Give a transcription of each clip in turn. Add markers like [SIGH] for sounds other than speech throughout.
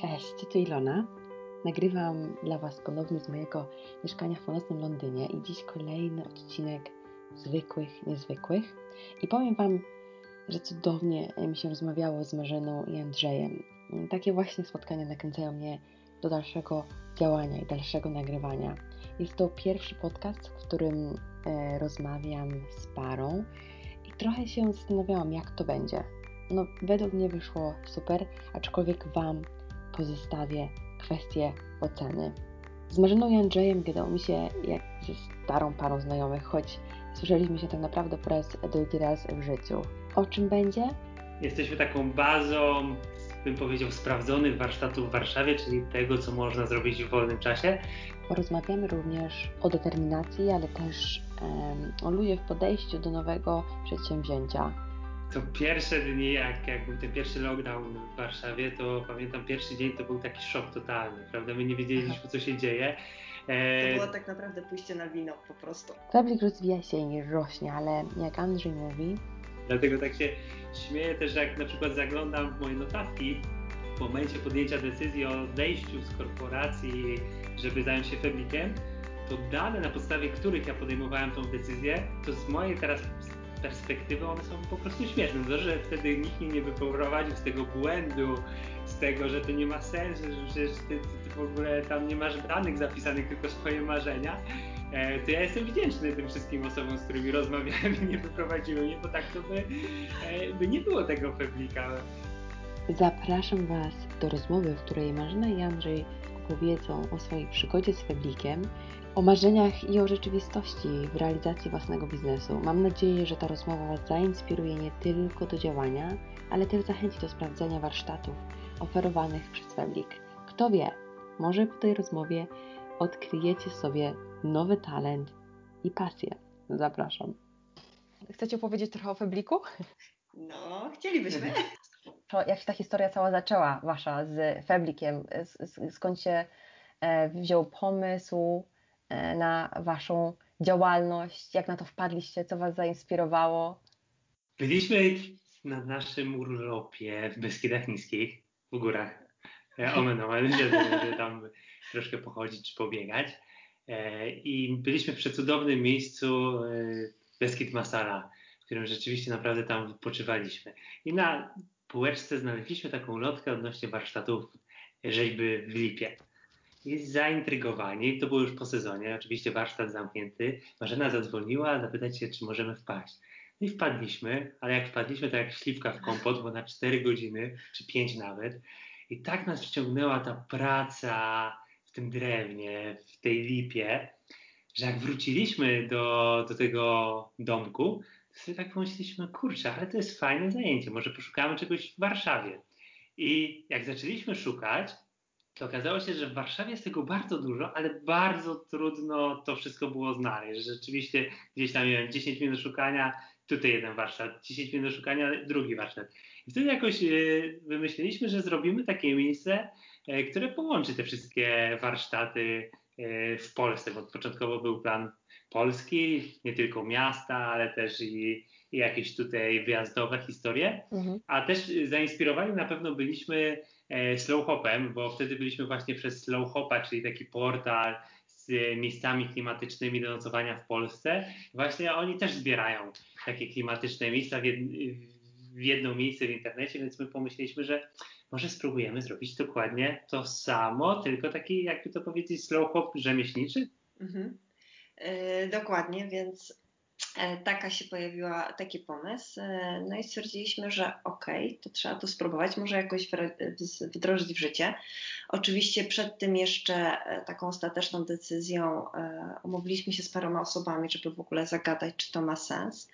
Cześć, tu Ilona. Nagrywam dla Was ponownie z mojego mieszkania w północnym Londynie i dziś kolejny odcinek zwykłych, niezwykłych. I powiem Wam, że cudownie mi się rozmawiało z Marzeną i Andrzejem. Takie właśnie spotkania nakręcają mnie do dalszego działania i dalszego nagrywania. Jest to pierwszy podcast, w którym e, rozmawiam z parą i trochę się zastanawiałam, jak to będzie. No, według mnie wyszło super, aczkolwiek Wam pozostawię kwestię oceny. Z Marzyną i Andrzejem mi się jak ze starą parą znajomych, choć słyszeliśmy się tak naprawdę po raz drugi raz w życiu. O czym będzie? Jesteśmy taką bazą, bym powiedział, sprawdzonych warsztatów w Warszawie, czyli tego, co można zrobić w wolnym czasie. Porozmawiamy również o determinacji, ale też um, o ludzie w podejściu do nowego przedsięwzięcia to pierwsze dni, jak, jak był ten pierwszy lockdown w Warszawie, to pamiętam pierwszy dzień to był taki szok totalny, prawda? My nie wiedzieliśmy, co się dzieje. E... To było tak naprawdę pójście na wino po prostu. Fabryk rozwija się i rośnie, ale jak Andrzej mówi... Dlatego tak się śmieję też, jak na przykład zaglądam w moje notatki w momencie podjęcia decyzji o odejściu z korporacji, żeby zająć się Fabrikiem, to dane, na podstawie których ja podejmowałem tą decyzję, to z mojej teraz perspektywy one są po prostu śmieszne. To, że wtedy nikt mnie nie wyprowadził z tego błędu, z tego, że to nie ma sensu, że ty, ty, ty w ogóle tam nie masz danych zapisanych, tylko swoje marzenia, e, to ja jestem wdzięczny tym wszystkim osobom, z którymi rozmawiałem i nie wyprowadziły mnie, bo tak to by, e, by nie było tego pewnika. Zapraszam Was do rozmowy, w której Marzena i Andrzej opowiedzą o swojej przygodzie z Feblikiem o marzeniach i o rzeczywistości w realizacji własnego biznesu. Mam nadzieję, że ta rozmowa Was zainspiruje nie tylko do działania, ale też zachęci do sprawdzenia warsztatów oferowanych przez Fabrik. Kto wie, może po tej rozmowie odkryjecie sobie nowy talent i pasję. Zapraszam. Chcecie powiedzieć trochę o Fabliku? No, chcielibyśmy. Jak się ta historia cała zaczęła, Wasza, z Fablikiem? Skąd się e, wziął pomysł? E, na Waszą działalność? Jak na to wpadliście? Co Was zainspirowało? Byliśmy na naszym urlopie w Beskidach Niskich, w górach. E, omen, omen, żeby [LAUGHS] tam troszkę pochodzić czy pobiegać. E, I byliśmy w przecudownym miejscu Beskid Masala, w którym rzeczywiście naprawdę tam wypoczywaliśmy. I na półeczce znaleźliśmy taką lotkę odnośnie warsztatów rzeźby w Lipie i zaintrygowani, to było już po sezonie, oczywiście warsztat zamknięty, Marzena zadzwoniła zapytać się, czy możemy wpaść. No i wpadliśmy, ale jak wpadliśmy, to jak śliwka w kompot, bo na 4 godziny, czy 5 nawet. I tak nas wciągnęła ta praca w tym drewnie, w tej lipie, że jak wróciliśmy do, do tego domku, to sobie tak pomyśleliśmy, kurczę, ale to jest fajne zajęcie, może poszukamy czegoś w Warszawie. I jak zaczęliśmy szukać, to okazało się, że w Warszawie jest tego bardzo dużo, ale bardzo trudno to wszystko było znaleźć. Rzeczywiście gdzieś tam miałem 10 minut szukania, tutaj jeden warsztat, 10 minut szukania, drugi warsztat. I wtedy jakoś e, wymyśliliśmy, że zrobimy takie miejsce, e, które połączy te wszystkie warsztaty e, w Polsce, bo początkowo był plan polski, nie tylko miasta, ale też i, i jakieś tutaj wyjazdowe historie. Mhm. A też zainspirowani na pewno byliśmy E, slow Hopem, bo wtedy byliśmy właśnie przez Slow Hopa, czyli taki portal z miejscami klimatycznymi do nocowania w Polsce. Właśnie oni też zbierają takie klimatyczne miejsca w, jed, w jedno miejsce w internecie, więc my pomyśleliśmy, że może spróbujemy zrobić dokładnie to samo, tylko taki, jakby to powiedzieć, slow hop rzemieślniczy. Mhm. Yy, dokładnie, więc taka się pojawiła, taki pomysł. E, no i stwierdziliśmy, że okej, okay, to trzeba to spróbować, może jakoś wdrożyć w życie. Oczywiście przed tym jeszcze e, taką ostateczną decyzją umówiliśmy się z paroma osobami, żeby w ogóle zagadać, czy to ma sens.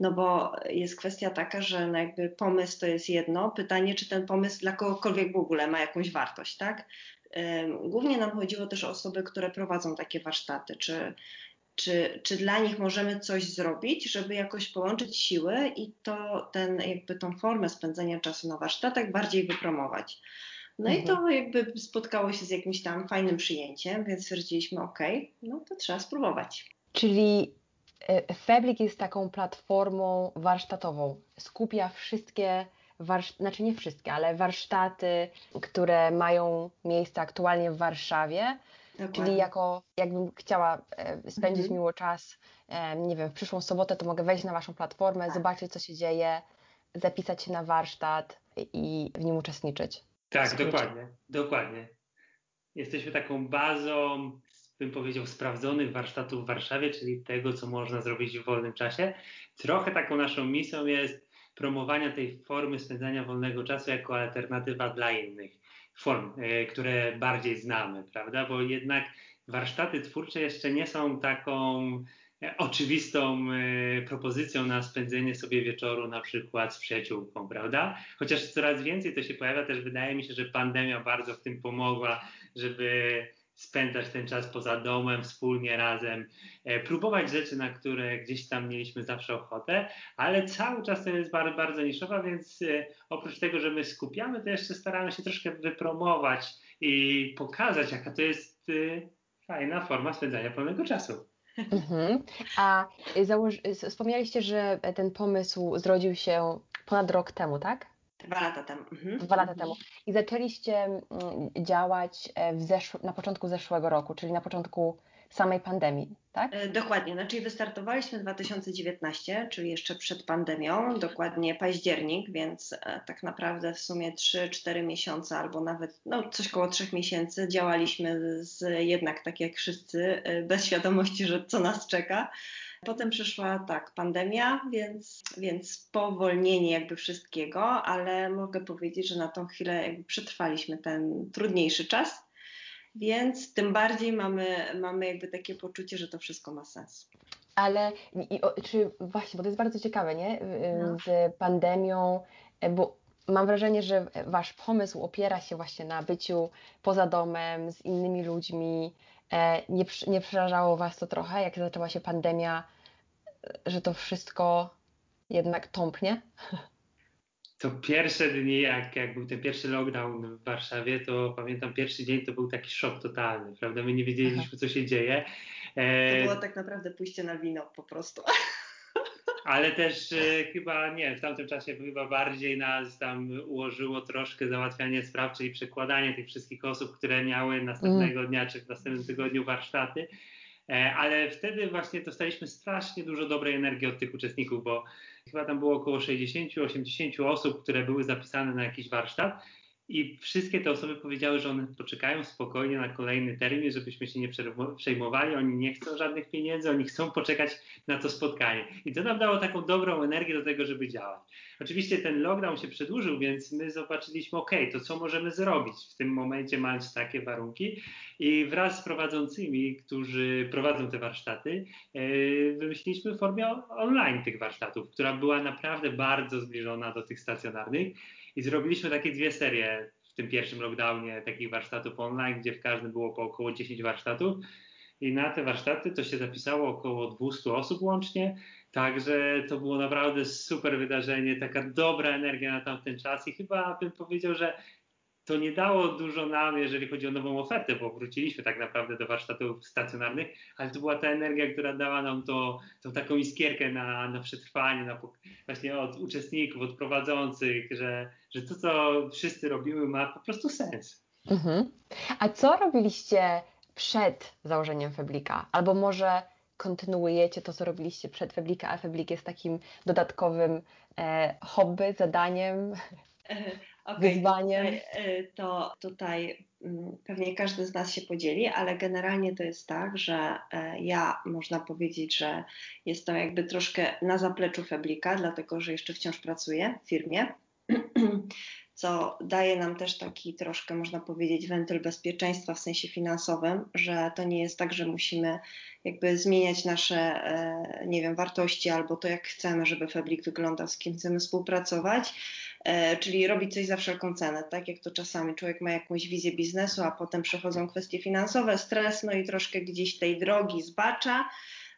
No bo jest kwestia taka, że no jakby pomysł to jest jedno, pytanie, czy ten pomysł dla kogokolwiek w ogóle ma jakąś wartość, tak? Głównie nam chodziło też o osoby, które prowadzą takie warsztaty, czy czy, czy dla nich możemy coś zrobić, żeby jakoś połączyć siły i to ten, jakby tą formę spędzania czasu na warsztatach bardziej wypromować. No mhm. i to mhm. jakby spotkało się z jakimś tam fajnym przyjęciem, więc stwierdziliśmy, ok, no to trzeba spróbować. Czyli e, Fablik jest taką platformą warsztatową. Skupia wszystkie warsz- znaczy nie wszystkie, ale warsztaty, które mają miejsce aktualnie w Warszawie. Dokładnie. Czyli jako, jakbym chciała e, spędzić mhm. miło czas, e, nie wiem, w przyszłą sobotę, to mogę wejść na Waszą platformę, tak. zobaczyć, co się dzieje, zapisać się na warsztat i w nim uczestniczyć. Tak, dokładnie, dokładnie. Jesteśmy taką bazą, bym powiedział, sprawdzonych warsztatów w Warszawie, czyli tego, co można zrobić w wolnym czasie. Trochę taką naszą misją jest promowania tej formy spędzania wolnego czasu jako alternatywa dla innych form, e, które bardziej znamy, prawda? Bo jednak warsztaty twórcze jeszcze nie są taką e, oczywistą e, propozycją na spędzenie sobie wieczoru na przykład z przyjaciółką, prawda? Chociaż coraz więcej to się pojawia, też wydaje mi się, że pandemia bardzo w tym pomogła, żeby spędzać ten czas poza domem, wspólnie razem, e, próbować rzeczy, na które gdzieś tam mieliśmy zawsze ochotę, ale cały czas to jest bardzo, bardzo niszowa, więc e, oprócz tego, że my skupiamy, to jeszcze staramy się troszkę wypromować i pokazać, jaka to jest e, fajna forma spędzania wolnego czasu. Mhm. A założ- wspomnieliście, że ten pomysł zrodził się ponad rok temu, tak? Dwa lata temu. Mhm. Dwa lata temu. I zaczęliście mm, działać e, na początku zeszłego roku, czyli na początku samej pandemii, tak? E, dokładnie, znaczy wystartowaliśmy 2019, czyli jeszcze przed pandemią, dokładnie październik, więc e, tak naprawdę w sumie 3-4 miesiące albo nawet no, coś koło 3 miesięcy działaliśmy z, jednak tak jak wszyscy, bez świadomości, że co nas czeka. Potem przyszła tak pandemia, więc, więc spowolnienie jakby wszystkiego, ale mogę powiedzieć, że na tą chwilę jakby przetrwaliśmy ten trudniejszy czas, więc tym bardziej mamy, mamy jakby takie poczucie, że to wszystko ma sens. Ale i, o, czy właśnie, bo to jest bardzo ciekawe, nie? No. Z pandemią, e, bo mam wrażenie, że wasz pomysł opiera się właśnie na byciu poza domem, z innymi ludźmi. E, nie, nie przerażało was to trochę, jak zaczęła się pandemia, że to wszystko jednak tąpnie? [LAUGHS] To pierwsze dni, jak, jak był ten pierwszy lockdown w Warszawie, to pamiętam pierwszy dzień to był taki szok totalny, prawda? My nie wiedzieliśmy, Aha. co się dzieje. E... To było tak naprawdę pójście na wino po prostu. [LAUGHS] Ale też e, chyba nie, w tamtym czasie chyba bardziej nas tam ułożyło troszkę załatwianie spraw, czyli przekładanie tych wszystkich osób, które miały następnego mm. dnia czy w następnym tygodniu warsztaty. E, ale wtedy właśnie dostaliśmy strasznie dużo dobrej energii od tych uczestników, bo chyba tam było około 60-80 osób, które były zapisane na jakiś warsztat i wszystkie te osoby powiedziały, że one poczekają spokojnie na kolejny termin, żebyśmy się nie przejmowali. Oni nie chcą żadnych pieniędzy, oni chcą poczekać na to spotkanie. I to nam dało taką dobrą energię do tego, żeby działać. Oczywiście ten lockdown się przedłużył, więc my zobaczyliśmy, ok, to co możemy zrobić w tym momencie, mając takie warunki. I wraz z prowadzącymi, którzy prowadzą te warsztaty, e, wymyśliliśmy formę online tych warsztatów, która była naprawdę bardzo zbliżona do tych stacjonarnych. I zrobiliśmy takie dwie serie w tym pierwszym lockdownie takich warsztatów online, gdzie w każdym było po około 10 warsztatów. I na te warsztaty to się zapisało około 200 osób łącznie. Także to było naprawdę super wydarzenie, taka dobra energia na tamten czas i chyba bym powiedział, że to nie dało dużo nam, jeżeli chodzi o nową ofertę, bo wróciliśmy tak naprawdę do warsztatów stacjonarnych, ale to była ta energia, która dała nam to, tą taką iskierkę na, na przetrwanie, na, właśnie od uczestników, od prowadzących, że, że to, co wszyscy robimy, ma po prostu sens. Mhm. A co robiliście przed założeniem Feblika? Albo może kontynuujecie to, co robiliście przed Feblika, a Feblik jest takim dodatkowym e, hobby, zadaniem? [LAUGHS] okay, wyzwaniem? Tutaj, e, to tutaj mm, pewnie każdy z nas się podzieli, ale generalnie to jest tak, że e, ja można powiedzieć, że jestem jakby troszkę na zapleczu Feblika, dlatego że jeszcze wciąż pracuję w firmie. [CLEARS THROAT] co daje nam też taki troszkę, można powiedzieć, wentyl bezpieczeństwa w sensie finansowym, że to nie jest tak, że musimy jakby zmieniać nasze, e, nie wiem, wartości albo to, jak chcemy, żeby Fabrik wyglądał, z kim chcemy współpracować, czyli robić coś za wszelką cenę, tak? Jak to czasami człowiek ma jakąś wizję biznesu, a potem przechodzą kwestie finansowe, stres, no i troszkę gdzieś tej drogi zbacza,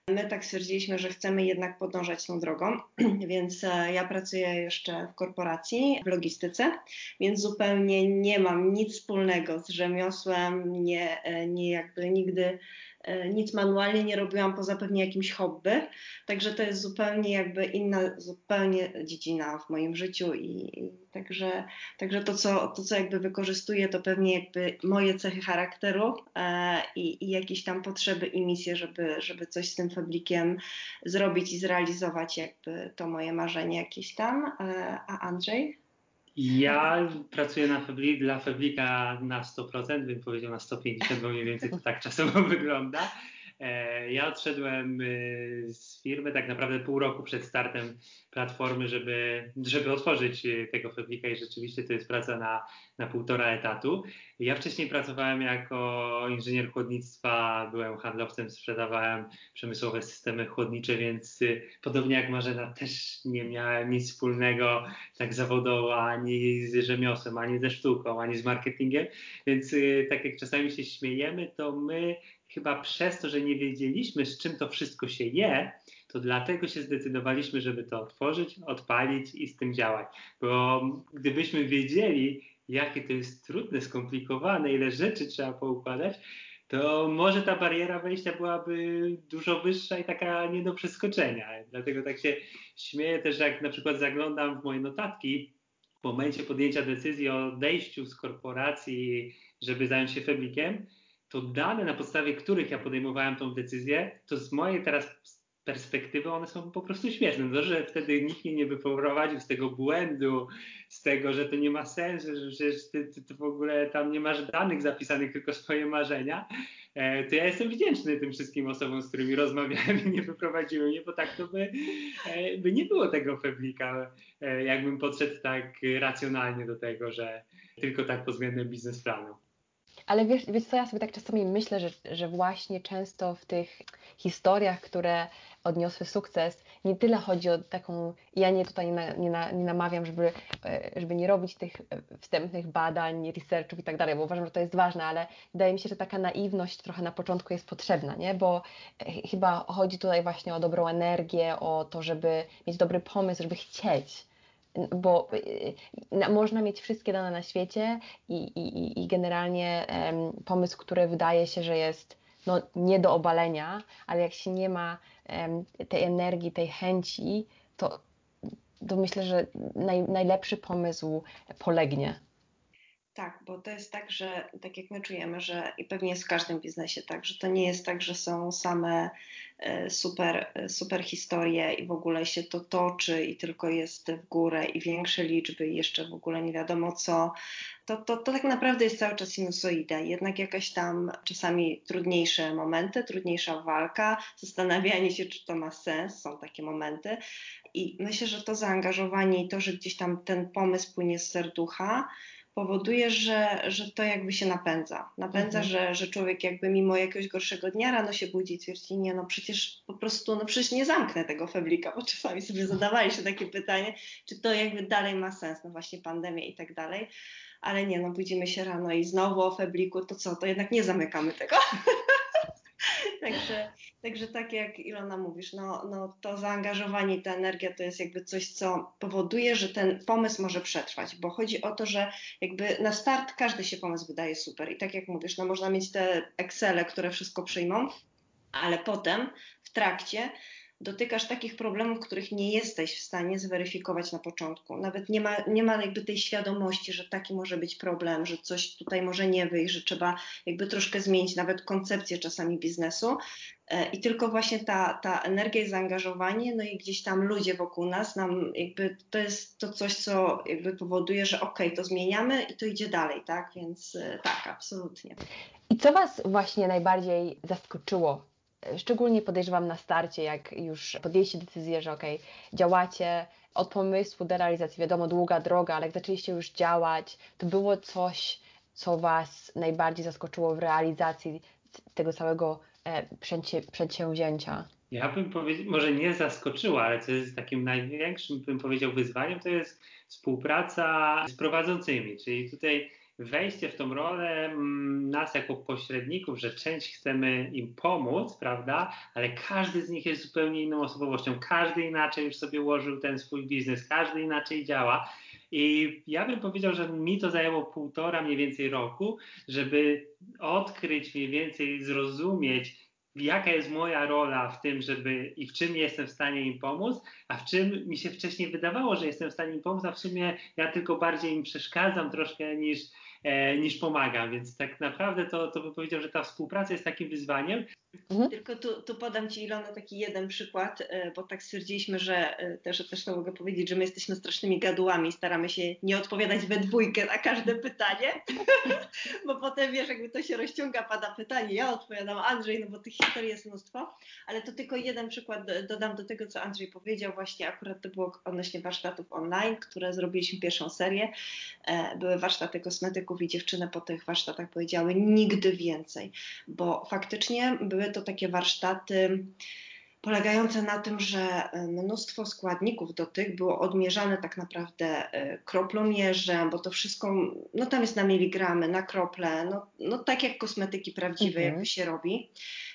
My tak stwierdziliśmy, że chcemy jednak podążać tą drogą, [CLEARS THROAT] więc e, ja pracuję jeszcze w korporacji, w logistyce, więc zupełnie nie mam nic wspólnego z rzemiosłem, nie, e, nie jakby nigdy e, nic manualnie nie robiłam poza pewnie jakimś hobby, także to jest zupełnie jakby inna, zupełnie dziedzina w moim życiu i, i także, także to, co, to, co jakby wykorzystuję, to pewnie jakby moje cechy charakteru e, i, i jakieś tam potrzeby i misje, żeby, żeby coś z tym fabrikiem zrobić i zrealizować jakby to moje marzenie jakieś tam. E, a Andrzej? Ja pracuję na Febli, dla Feblika na 100%, bym powiedział na 150, bo mniej więcej to tak czasowo [LAUGHS] wygląda. E, ja odszedłem y, z firmy tak naprawdę pół roku przed startem platformy, żeby, żeby otworzyć y, tego Feblika i rzeczywiście to jest praca na, na półtora etatu. Ja wcześniej pracowałem jako inżynier chłodnictwa, byłem handlowcem, sprzedawałem przemysłowe systemy chłodnicze, więc y, podobnie jak Marzena też nie miałem nic wspólnego tak zawodowo ani z rzemiosłem, ani ze sztuką, ani z marketingiem, więc tak jak czasami się śmiejemy, to my chyba przez to, że nie wiedzieliśmy, z czym to wszystko się je, to dlatego się zdecydowaliśmy, żeby to otworzyć, odpalić i z tym działać. Bo gdybyśmy wiedzieli, jakie to jest trudne, skomplikowane, ile rzeczy trzeba poukładać, to może ta bariera wejścia byłaby dużo wyższa i taka nie do przeskoczenia. Dlatego tak się śmieję też, jak na przykład zaglądam w moje notatki, w momencie podjęcia decyzji o odejściu z korporacji, żeby zająć się Feblikiem, to dane, na podstawie których ja podejmowałem tą decyzję, to z mojej teraz perspektywy one są po prostu śmieszne. To, że wtedy nikt mnie nie wyprowadził z tego błędu, z tego, że to nie ma sensu, że przecież ty, ty, ty w ogóle tam nie masz danych zapisanych, tylko swoje marzenia, e, to ja jestem wdzięczny tym wszystkim osobom, z którymi rozmawiałem i nie wyprowadziły mnie, bo tak to by, e, by nie było tego feblika, e, jakbym podszedł tak racjonalnie do tego, że tylko tak pod względem biznesplanu. Ale wiesz, wiesz co, ja sobie tak czasami myślę, że, że właśnie często w tych historiach, które odniosły sukces, nie tyle chodzi o taką, ja nie tutaj nie, nie, nie namawiam, żeby, e, żeby nie robić tych wstępnych badań, researchów i tak dalej, bo uważam, że to jest ważne, ale wydaje mi się, że taka naiwność trochę na początku jest potrzebna, nie? bo e, chyba chodzi tutaj właśnie o dobrą energię, o to, żeby mieć dobry pomysł, żeby chcieć bo y, można mieć wszystkie dane na świecie i, i, i generalnie pomysł, który wydaje się, że jest no, nie do obalenia, ale jak się nie ma tej energii, tej chęci, to, to myślę, że naj, najlepszy pomysł polegnie. Tak, bo to jest tak, że tak jak my czujemy, że i pewnie jest w każdym biznesie tak, że to nie jest tak, że są same e, super, e, super historie i w ogóle się to toczy i tylko jest w górę i większe liczby i jeszcze w ogóle nie wiadomo co. To, to, to tak naprawdę jest cały czas sinusoida, jednak jakaś tam czasami trudniejsze momenty, trudniejsza walka, zastanawianie się, czy to ma sens, są takie momenty. I myślę, że to zaangażowanie i to, że gdzieś tam ten pomysł płynie z serducha, powoduje, że, że to jakby się napędza. Napędza, mhm. że, że człowiek jakby mimo jakiegoś gorszego dnia rano się budzi i twierdzi, nie no przecież po prostu, no przecież nie zamknę tego feblika, bo czasami sobie zadawali się takie pytanie, czy to jakby dalej ma sens, no właśnie pandemia i tak dalej, ale nie no, budzimy się rano i znowu o febliku, to co, to jednak nie zamykamy tego. [LAUGHS] także, także tak jak Ilona mówisz, no, no to zaangażowanie i ta energia to jest jakby coś, co powoduje, że ten pomysł może przetrwać, bo chodzi o to, że jakby na start każdy się pomysł wydaje super. I tak jak mówisz, no można mieć te Excele, które wszystko przyjmą, ale potem w trakcie dotykasz takich problemów, których nie jesteś w stanie zweryfikować na początku. Nawet nie ma, nie ma jakby tej świadomości, że taki może być problem, że coś tutaj może nie wyjść, że trzeba jakby troszkę zmienić nawet koncepcję czasami biznesu. E, I tylko właśnie ta, ta energia i zaangażowanie, no i gdzieś tam ludzie wokół nas, nam jakby to jest to coś, co jakby powoduje, że okej, okay, to zmieniamy i to idzie dalej, tak? Więc e, tak, absolutnie. I co Was właśnie najbardziej zaskoczyło Szczególnie podejrzewam na starcie, jak już podjęliście decyzję, że ok, działacie od pomysłu do realizacji, wiadomo, długa droga, ale jak zaczęliście już działać, to było coś, co Was najbardziej zaskoczyło w realizacji tego całego e, przedsięwzięcia? Ja bym powiedział, może nie zaskoczyło, ale co jest takim największym, bym powiedział, wyzwaniem, to jest współpraca z prowadzącymi, czyli tutaj wejście w tą rolę mm, nas jako pośredników, że część chcemy im pomóc, prawda, ale każdy z nich jest zupełnie inną osobowością, każdy inaczej już sobie ułożył ten swój biznes, każdy inaczej działa. I ja bym powiedział, że mi to zajęło półtora mniej więcej roku, żeby odkryć mniej więcej, zrozumieć, jaka jest moja rola w tym, żeby i w czym jestem w stanie im pomóc, a w czym mi się wcześniej wydawało, że jestem w stanie im pomóc, a w sumie ja tylko bardziej im przeszkadzam troszkę niż, niż pomagam. Więc tak naprawdę to, to bym powiedział, że ta współpraca jest takim wyzwaniem. Mhm. Tylko tu, tu podam Ci, Ilona, taki jeden przykład, e, bo tak stwierdziliśmy, że e, też, też to mogę powiedzieć, że my jesteśmy strasznymi gadułami, staramy się nie odpowiadać we dwójkę na każde pytanie, [LAUGHS] bo potem wiesz, jakby to się rozciąga, pada pytanie, ja odpowiadam Andrzej, no bo tych historii jest mnóstwo, ale to tylko jeden przykład dodam do tego, co Andrzej powiedział, właśnie akurat to było odnośnie warsztatów online, które zrobiliśmy pierwszą serię, e, były warsztaty kosmetyków i dziewczyny po tych warsztatach powiedziały nigdy więcej, bo faktycznie były były to takie warsztaty polegające na tym, że e, mnóstwo składników do tych było odmierzane tak naprawdę e, kroplomierzem, bo to wszystko, no tam jest na miligramy, na krople, no, no tak jak kosmetyki prawdziwe mhm. jakby się robi.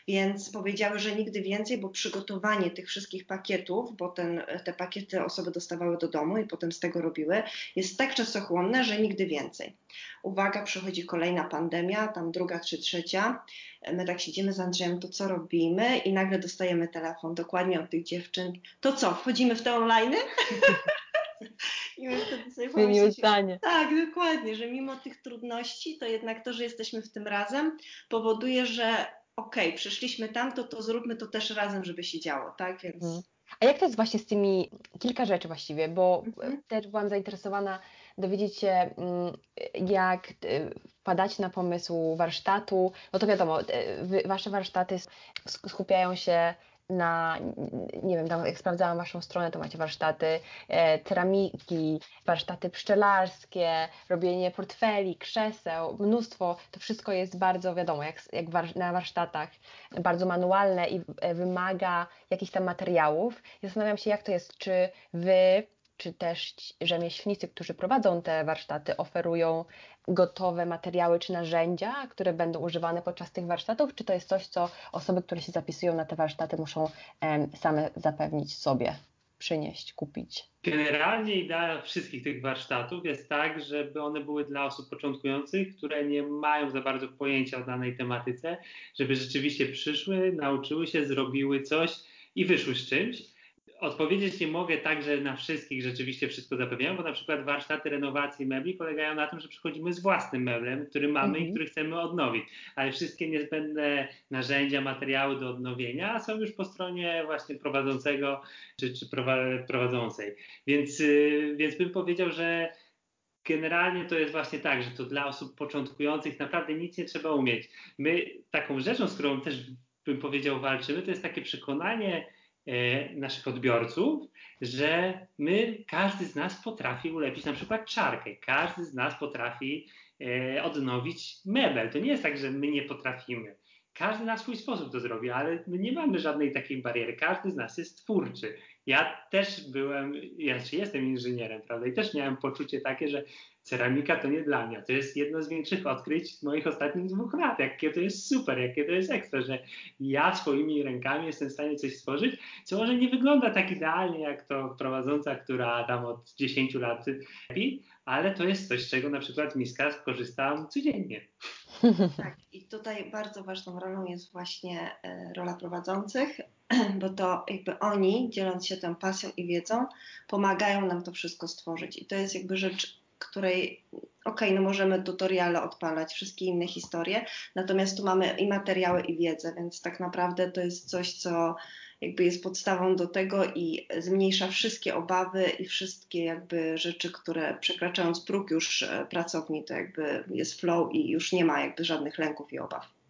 Więc powiedziały, że nigdy więcej, bo przygotowanie tych wszystkich pakietów, bo ten, te pakiety osoby dostawały do domu i potem z tego robiły, jest tak czasochłonne, że nigdy więcej. Uwaga, przychodzi kolejna pandemia, tam druga czy trzecia. My tak siedzimy z Andrzejem, to co robimy? I nagle dostajemy telefon dokładnie od tych dziewczyn. To co, wchodzimy w te online? [LAUGHS] I my wtedy sobie zdanie. Tak, dokładnie, że mimo tych trudności, to jednak to, że jesteśmy w tym razem, powoduje, że okej, okay, przyszliśmy tam, to, to zróbmy to też razem, żeby się działo, tak? Więc... Mhm. A jak to jest właśnie z tymi, kilka rzeczy właściwie, bo mhm. też byłam zainteresowana dowiedzieć się, mm, jak y, wpadacie na pomysł warsztatu, no to wiadomo, y, wasze warsztaty skupiają się na, nie wiem, tam jak sprawdzałam Waszą stronę, to macie warsztaty e, ceramiki, warsztaty pszczelarskie, robienie portfeli, krzeseł, mnóstwo. To wszystko jest bardzo, wiadomo, jak, jak war, na warsztatach, bardzo manualne i e, wymaga jakichś tam materiałów. Zastanawiam się, jak to jest, czy Wy czy też rzemieślnicy, którzy prowadzą te warsztaty, oferują gotowe materiały czy narzędzia, które będą używane podczas tych warsztatów, czy to jest coś, co osoby, które się zapisują na te warsztaty, muszą same zapewnić sobie, przynieść, kupić? Generalnie idea wszystkich tych warsztatów jest tak, żeby one były dla osób początkujących, które nie mają za bardzo pojęcia o danej tematyce, żeby rzeczywiście przyszły, nauczyły się, zrobiły coś i wyszły z czymś Odpowiedzieć nie mogę tak, że na wszystkich rzeczywiście wszystko zapewniają, bo na przykład warsztaty renowacji mebli polegają na tym, że przychodzimy z własnym meblem, który mamy mhm. i który chcemy odnowić, ale wszystkie niezbędne narzędzia, materiały do odnowienia są już po stronie właśnie prowadzącego czy, czy prowadzącej. Więc, y, więc bym powiedział, że generalnie to jest właśnie tak, że to dla osób początkujących naprawdę nic nie trzeba umieć. My taką rzeczą, z którą też bym powiedział walczymy, to jest takie przekonanie, naszych odbiorców, że my, każdy z nas potrafi ulepić na przykład czarkę, każdy z nas potrafi e, odnowić mebel. To nie jest tak, że my nie potrafimy. Każdy na swój sposób to zrobi, ale my nie mamy żadnej takiej bariery. Każdy z nas jest twórczy. Ja też byłem, ja jestem inżynierem, prawda? I też miałem poczucie takie, że ceramika to nie dla mnie. To jest jedno z większych odkryć moich ostatnich dwóch lat. Jakie to jest super, jakie to jest ekstra, że ja swoimi rękami jestem w stanie coś stworzyć, co może nie wygląda tak idealnie jak to prowadząca, która tam od 10 lat robi, ale to jest coś, z czego na przykład miska korzystam codziennie. [LAUGHS] Tak, i tutaj bardzo ważną rolą jest właśnie e, rola prowadzących, [CLEARS THROAT] bo to jakby oni, dzieląc się tą pasją i wiedzą, pomagają nam to wszystko stworzyć. I to jest jakby rzecz której ok, no możemy tutoriale odpalać, wszystkie inne historie, natomiast tu mamy i materiały, i wiedzę, więc tak naprawdę to jest coś, co jakby jest podstawą do tego i zmniejsza wszystkie obawy i wszystkie jakby rzeczy, które przekraczając próg już e, pracowni, to jakby jest flow i już nie ma jakby żadnych lęków i obaw.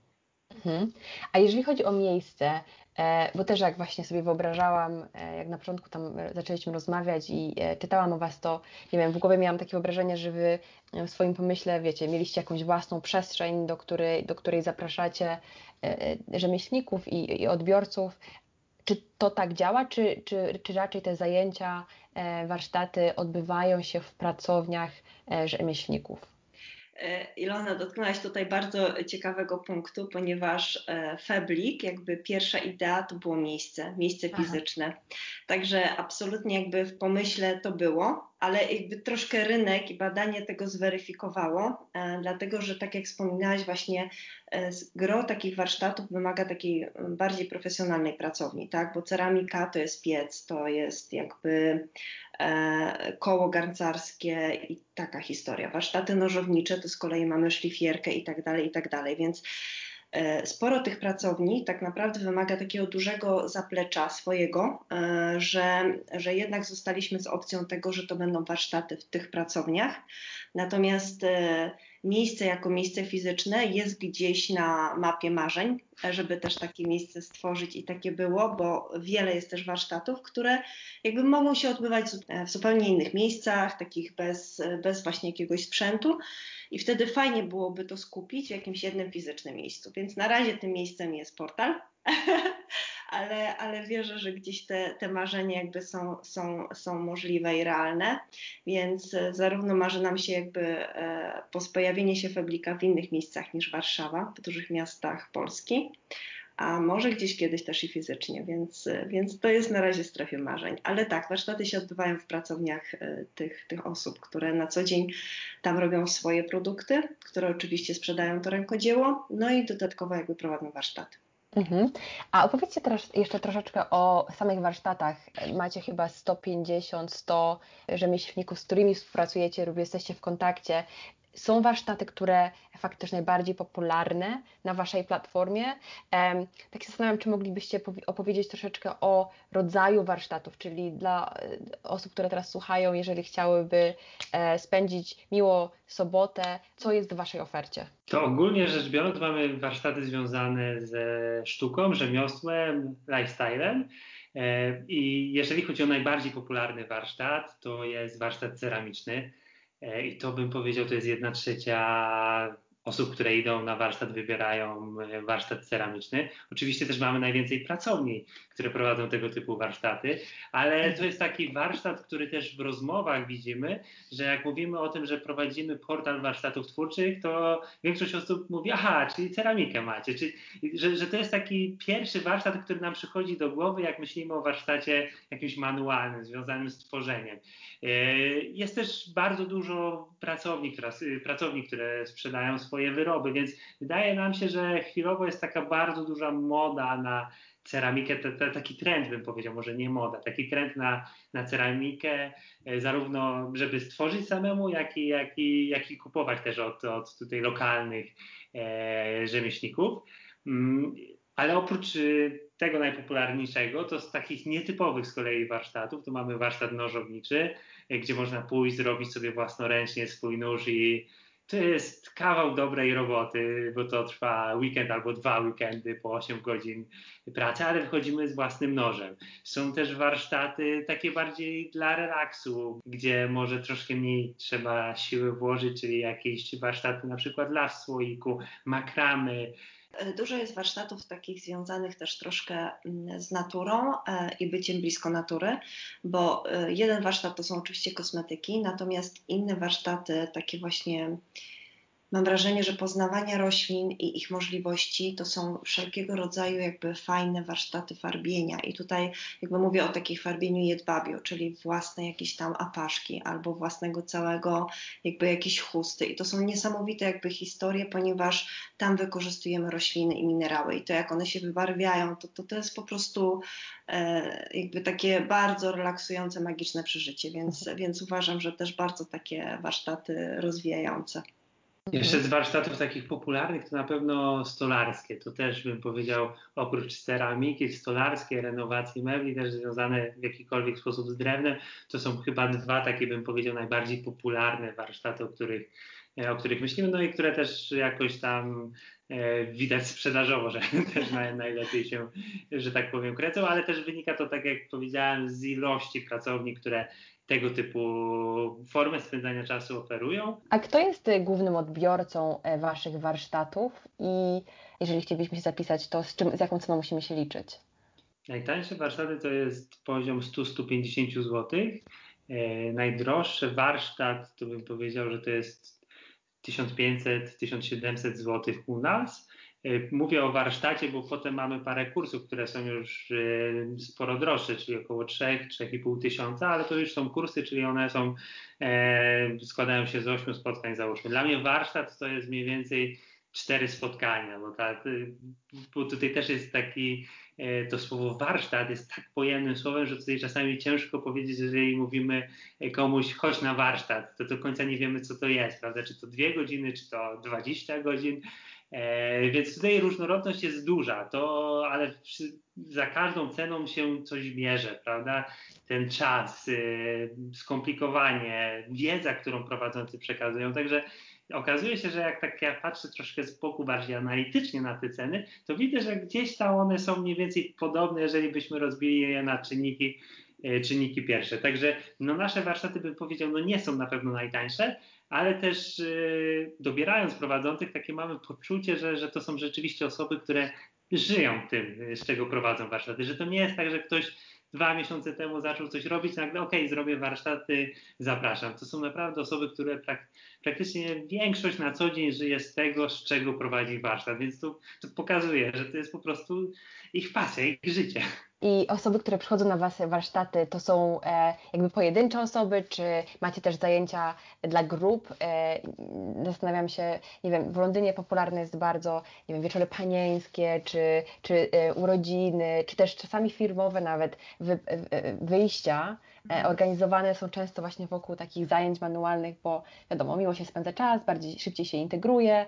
Mhm. A jeżeli chodzi o miejsce, E, bo też jak właśnie sobie wyobrażałam, e, jak na początku tam e, zaczęliśmy rozmawiać i czytałam o Was, to nie wiem, w głowie miałam takie wyobrażenie, że Wy w swoim pomyśle, wiecie, mieliście jakąś własną przestrzeń, do której, do której zapraszacie rzemieślników i, i odbiorców. Czy to tak działa, czy, czy, czy raczej te zajęcia, warsztaty odbywają się w pracowniach rzemieślników? E, Ilona, dotknęłaś tutaj bardzo ciekawego punktu, ponieważ e, Feblik, jakby pierwsza idea to było miejsce, miejsce fizyczne. Aha. Także absolutnie jakby w pomyśle to było, ale jakby troszkę rynek i badanie tego zweryfikowało, e, dlatego że tak jak wspominałaś właśnie, e, gro takich warsztatów wymaga takiej bardziej profesjonalnej pracowni, tak, bo ceramika to jest piec, to jest jakby e, koło garncarskie i taka historia. Warsztaty nożownicze to z kolei mamy szlifierkę i tak dalej, i tak dalej, więc E, sporo tych pracowni tak naprawdę wymaga takiego dużego zaplecza swojego, e, że, że jednak zostaliśmy z opcją tego, że to będą warsztaty w tych pracowniach. Natomiast e, miejsce jako miejsce fizyczne jest gdzieś na mapie marzeń, żeby też takie miejsce stworzyć i takie było, bo wiele jest też warsztatów, które jakby mogą się odbywać w zupełnie innych miejscach, takich bez, bez właśnie jakiegoś sprzętu i wtedy fajnie byłoby to skupić w jakimś jednym fizycznym miejscu. Więc na razie tym miejscem jest portal, [LAUGHS] ale, ale wierzę, że gdzieś te, te marzenia jakby są, są, są możliwe i realne, więc e, zarówno marzy nam się jakby e, pojawienie się Feblika w innych miejscach niż Warszawa, w dużych miastach Polski, a może gdzieś kiedyś też i fizycznie, więc, więc to jest na razie strefie marzeń. Ale tak, warsztaty się odbywają w pracowniach e, tych, tych osób, które na co dzień tam robią swoje produkty, które oczywiście sprzedają to rękodzieło, no i dodatkowo jakby prowadzą warsztaty. Mhm. A opowiedzcie teraz jeszcze troszeczkę o samych warsztatach. Macie chyba 150, 100 rzemieślników, z którymi współpracujecie lub jesteście w kontakcie są warsztaty, które faktycznie najbardziej popularne na Waszej platformie. Tak się zastanawiam, czy moglibyście opowiedzieć troszeczkę o rodzaju warsztatów, czyli dla e, osób, które teraz słuchają, jeżeli chciałyby e, spędzić miło sobotę, co jest w Waszej ofercie? To ogólnie rzecz biorąc mamy warsztaty związane ze sztuką, rzemiosłem, lifestylem. E, I jeżeli chodzi o najbardziej popularny warsztat, to jest warsztat ceramiczny I to bym powiedział, to jest jedna trzecia osób, które idą na warsztat, wybierają e, warsztat ceramiczny. Oczywiście też mamy najwięcej pracowni, które prowadzą tego typu warsztaty, ale to jest taki warsztat, który też w rozmowach widzimy, że jak mówimy o tym, że prowadzimy portal warsztatów twórczych, to większość osób mówi, aha, czyli ceramikę macie, czyli, że, że to jest taki pierwszy warsztat, który nam przychodzi do głowy, jak myślimy o warsztacie jakimś manualnym, związanym z tworzeniem. E, jest też bardzo dużo pracowni, która, pracowni, które sprzedają swoje wyroby, więc wydaje nam się, że chwilowo jest taka bardzo duża moda na ceramikę, to, taki trend bym powiedział, może nie moda, taki trend na, na ceramikę, e, zarówno żeby stworzyć samemu, jak i, jak i, jak i kupować też od, od tutaj lokalnych e, rzemieślników. Mm, ale oprócz y, tego najpopularniejszego, to z takich nietypowych z kolei warsztatów, to mamy warsztat nożowniczy, e, gdzie można pójść, zrobić sobie własnoręcznie swój nóż i to jest kawał dobrej roboty, bo to trwa weekend albo dwa weekendy po 8 godzin pracy, ale wychodzimy z własnym nożem. Są też warsztaty takie bardziej dla relaksu, gdzie może troszkę mniej trzeba siły włożyć, czyli jakieś warsztaty na przykład dla słoiku, makramy, Dużo jest warsztatów takich związanych też troszkę mm, z naturą e, i byciem blisko natury, bo e, jeden warsztat to są oczywiście kosmetyki, natomiast inne warsztaty, takie właśnie mam wrażenie, że poznawania roślin i ich możliwości to są wszelkiego rodzaju jakby fajne warsztaty farbienia. I tutaj jakby mówię o takiej farbieniu jedwabiu, czyli własne jakieś tam apaszki albo własnego całego jakby jakieś chusty. I to są niesamowite jakby historie, ponieważ tam wykorzystujemy rośliny i minerały i to jak one się wybarwiają, to to, to jest po prostu e, jakby takie bardzo relaksujące, magiczne przeżycie, więc, więc uważam, że też bardzo takie warsztaty rozwijające. Jeszcze z warsztatów takich popularnych to na pewno stolarskie. To też bym powiedział, oprócz ceramiki, stolarskie, renowacje mebli, też związane w jakikolwiek sposób z drewnem. To są chyba dwa takie, bym powiedział, najbardziej popularne warsztaty, o których, o których myślimy, no i które też jakoś tam e, widać sprzedażowo, że [LAUGHS] też najlepiej się, że tak powiem, krecą, ale też wynika to, tak jak powiedziałem, z ilości pracowni, które tego typu formy spędzania czasu oferują. A kto jest y, głównym odbiorcą e, Waszych warsztatów i jeżeli chcielibyśmy się zapisać, to z, czym, z jaką ceną musimy się liczyć? Najtańsze warsztaty to jest poziom 100-150 zł. E, najdroższy warsztat to bym powiedział, że to jest 1500-1700 zł u nas. Mówię o warsztacie, bo potem mamy parę kursów, które są już sporo droższe, czyli około 3-3,5 tysiąca, ale to już są kursy, czyli one są, składają się z 8 spotkań załóżmy. Dla mnie warsztat to jest mniej więcej cztery spotkania, bo, ta, bo tutaj też jest taki, e, to słowo warsztat jest tak pojemnym słowem, że tutaj czasami ciężko powiedzieć, jeżeli mówimy komuś chodź na warsztat, to do końca nie wiemy, co to jest, prawda? Czy to dwie godziny, czy to 20 godzin. E, więc tutaj różnorodność jest duża, to, ale przy, za każdą ceną się coś bierze, prawda? Ten czas, y, skomplikowanie, wiedza, którą prowadzący przekazują. Także okazuje się, że jak tak ja patrzę troszkę z boku bardziej analitycznie na te ceny, to widzę, że gdzieś tam one są mniej więcej podobne, jeżeli byśmy rozbili je na czynniki, e, czynniki pierwsze. Także no nasze warsztaty bym powiedział, no nie są na pewno najtańsze, ale też yy, dobierając prowadzących, takie mamy poczucie, że, że to są rzeczywiście osoby, które żyją tym, z czego prowadzą warsztaty, że to nie jest tak, że ktoś dwa miesiące temu zaczął coś robić, nagle okej, okay, zrobię warsztaty, zapraszam. To są naprawdę osoby, które prak praktycznie większość na co dzień żyje z tego, z czego prowadzi warsztat, więc to, to pokazuje, że to jest po prostu ich pasja, ich życie. I osoby, które przychodzą na Wasze warsztaty, to są e, jakby pojedyncze osoby, czy macie też zajęcia dla grup? E, zastanawiam się, nie wiem, w Londynie popularne jest bardzo, nie wiem, wieczory panieńskie, czy, czy e, urodziny, czy też czasami firmowe nawet wy, wyjścia. Mhm. organizowane są często właśnie wokół takich zajęć manualnych, bo wiadomo, miło się spędza czas, bardziej szybciej się integruje.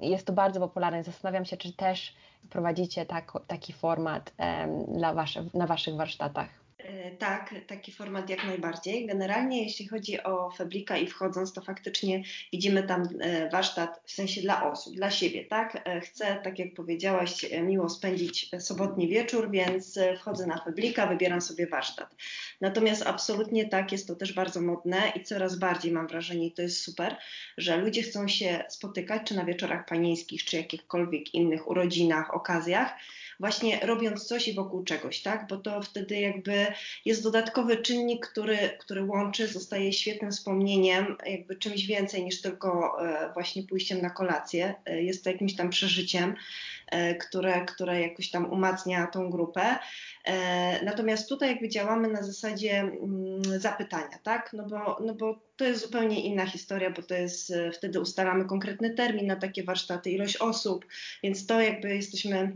Jest to bardzo popularne. Zastanawiam się, czy też prowadzicie tak, taki format dla wasze, na Waszych warsztatach. E, tak, taki format jak najbardziej. Generalnie jeśli chodzi o Feblika i wchodząc, to faktycznie widzimy tam e, warsztat w sensie dla osób, dla siebie, tak? E, chcę, tak jak powiedziałaś, miło spędzić sobotni wieczór, więc wchodzę na Feblika, wybieram sobie warsztat. Natomiast absolutnie tak, jest to też bardzo modne i coraz bardziej mam wrażenie, i to jest super, że ludzie chcą się spotykać, czy na wieczorach panieńskich, czy jakichkolwiek innych urodzinach, okazjach, właśnie robiąc coś i wokół czegoś, tak? Bo to wtedy jakby jest dodatkowy czynnik, który, który łączy, zostaje świetnym wspomnieniem, jakby czymś więcej niż tylko e, właśnie pójściem na kolację. E, jest to jakimś tam przeżyciem, e, które, które jakoś tam umacnia tą grupę. Natomiast tutaj jakby działamy na zasadzie mm, zapytania, tak? No bo, no bo to jest zupełnie inna historia, bo to jest, wtedy ustalamy konkretny termin na takie warsztaty, ilość osób, więc to jakby jesteśmy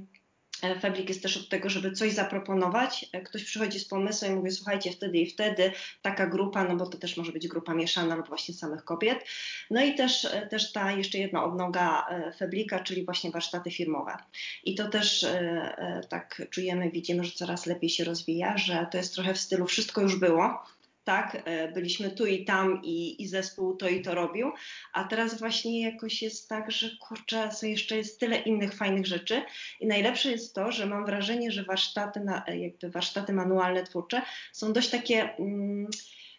Fabrik jest też od tego, żeby coś zaproponować. E, ktoś przychodzi z pomysłem i mówi, słuchajcie, wtedy i wtedy taka grupa, no bo to też może być grupa mieszana lub właśnie samych kobiet. No i też, e, też ta jeszcze jedna odnoga Feblika, czyli właśnie warsztaty firmowe. I to też tak czujemy, widzimy, że coraz lepiej się rozwija, że to jest trochę w stylu wszystko już było, tak, e, byliśmy tu i tam i, i zespół to i to robił, a teraz właśnie jakoś jest tak, że kurczę, są jeszcze jest tyle innych fajnych rzeczy i najlepsze jest to, że mam wrażenie, że warsztaty, na, e, jakby warsztaty manualne twórcze są dość takie... Mm,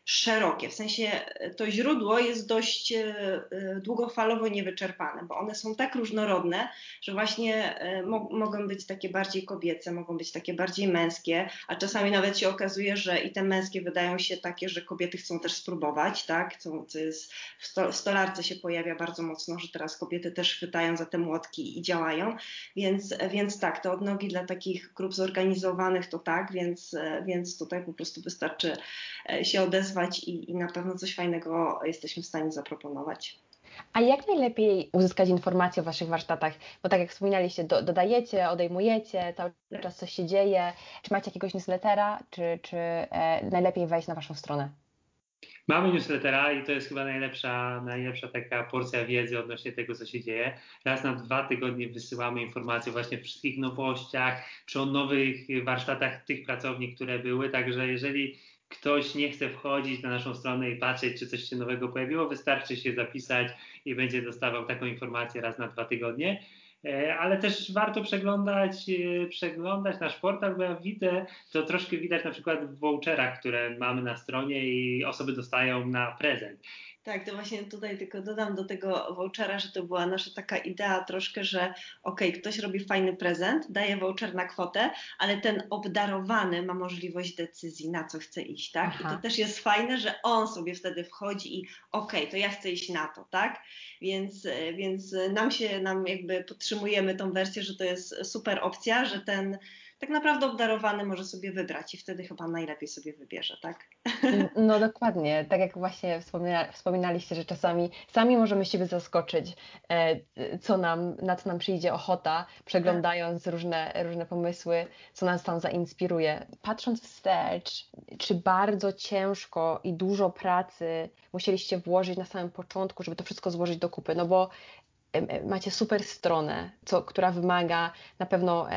szerokie, w sensie e, to źródło jest dość e, e, długofalowo niewyczerpane, bo one są tak różnorodne, że właśnie mo mogą być takie bardziej kobiece, mogą być takie bardziej męskie, a czasami nawet się okazuje, że i te męskie wydają się takie, że kobiety chcą też spróbować, tak, co, co jest w, sto w stolarce się pojawia bardzo mocno, że teraz kobiety też chwytają za te młotki i działają, więc, więc tak, te odnogi dla takich grup zorganizowanych to tak, więc, więc tutaj po prostu wystarczy się odezwać i, i na pewno coś fajnego jesteśmy w stanie zaproponować. A jak najlepiej uzyskać informacje o Waszych warsztatach? Bo tak jak wspominaliście, do, dodajecie, odejmujecie, cały czas coś się dzieje. Czy macie jakiegoś newslettera, czy, czy e, najlepiej wejść na Waszą stronę? Mamy newslettera i to jest chyba najlepsza, najlepsza taka porcja wiedzy odnośnie tego, co się dzieje. Raz na dwa tygodnie wysyłamy informacje właśnie o wszystkich nowościach, czy o nowych warsztatach tych pracowni, które były. Także jeżeli ktoś nie chce wchodzić na naszą stronę i patrzeć, czy coś się nowego pojawiło, wystarczy się zapisać i będzie dostawał taką informację raz na dwa tygodnie. E, ale też warto przeglądać, e, przeglądać nasz portal, bo ja widzę, to troszkę widać na przykład w voucherach, które mamy na stronie i osoby dostają na prezent. Tak, to właśnie tutaj tylko dodam do tego vouchera, że to była nasza taka idea troszkę, że okej, okay, ktoś robi fajny prezent, daje voucher na kwotę, ale ten obdarowany ma możliwość decyzji, na co chce iść, tak? Aha. I to też jest fajne, że on sobie wtedy wchodzi i okej, okay, to ja chcę iść na to, tak? Więc, więc nam się, nam jakby podtrzymujemy tą wersję, że to jest super opcja, że ten tak naprawdę obdarowany może sobie wybrać i wtedy chyba najlepiej sobie wybierze, tak? No dokładnie, tak jak właśnie wspomina, wspominaliście, że czasami sami możemy siebie zaskoczyć, e, co nam, na co nam przyjdzie ochota, przeglądając tak. różne, różne pomysły, co nas tam zainspiruje. Patrząc wstecz, czy bardzo ciężko i dużo pracy musieliście włożyć na samym początku, żeby to wszystko złożyć do kupy, no bo macie super stronę, co, która wymaga na pewno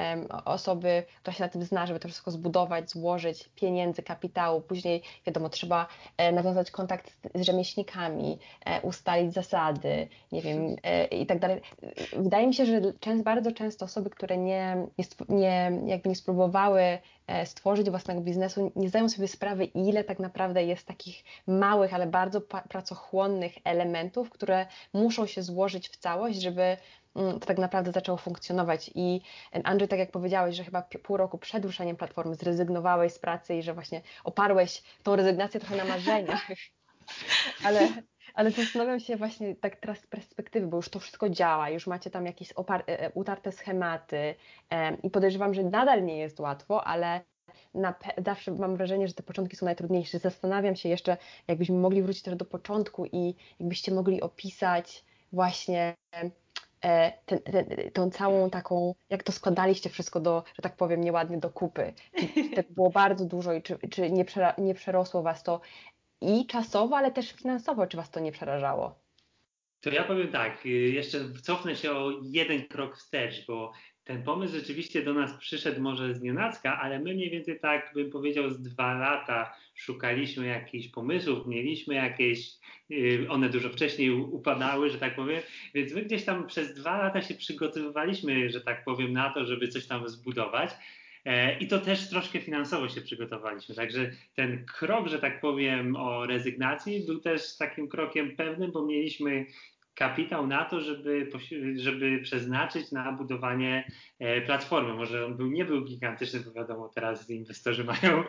osoby, która się na tym zna, żeby to wszystko zbudować, złożyć, pieniędzy, kapitału. Później, wiadomo, trzeba e, nawiązać kontakt z, rzemieślnikami, e, ustalić zasady, nie wiem, e, i tak dalej. Wydaje mi się, że bardzo często osoby, które nie, nie, jakby nie spróbowały stworzyć własnego biznesu, nie zdają sobie sprawy, ile tak naprawdę jest takich małych, ale bardzo pracochłonnych elementów, które muszą się złożyć w całość, żeby mm, to tak naprawdę zaczęło funkcjonować. I Andrzej, tak jak powiedziałeś, że chyba pół roku przed ruszeniem platformy zrezygnowałeś z pracy i że właśnie oparłeś tą rezygnację trochę na marzeniach. [LAUGHS] Ale, ale zastanawiam się właśnie tak teraz z perspektywy, bo już to wszystko działa, już macie tam jakieś e, e, utarte schematy i podejrzewam, że nadal nie jest łatwo, ale zawsze mam wrażenie, że te początki są najtrudniejsze. Zastanawiam się jeszcze, jakbyśmy mogli wrócić też do początku i jakbyście mogli opisać właśnie e, ten, ten, tą całą taką, jak to składaliście wszystko do, że tak powiem, nieładnie do kupy. Czy to było bardzo dużo i czy, czy nie, nie przerosło Was to i czasowo, ale też finansowo, czy Was to nie przerażało? To ja powiem tak, y, jeszcze cofnę się o jeden krok wstecz, bo ten pomysł rzeczywiście do nas przyszedł może z nienacka, ale my mniej więcej tak bym powiedział z dwa lata szukaliśmy jakichś pomysłów, mieliśmy jakieś, y, one dużo wcześniej upadały, że tak powiem, więc my gdzieś tam przez dwa lata się przygotowywaliśmy, że tak powiem, na to, żeby coś tam zbudować. E, I to też troszkę finansowo się przygotowaliśmy. Także ten krok, że tak powiem, o rezygnacji był też takim krokiem pewnym, bo mieliśmy kapitał na to, żeby, żeby przeznaczyć na budowanie e, platformy. Może on był, nie był gigantyczny, bo wiadomo, teraz inwestorzy [LAUGHS] mają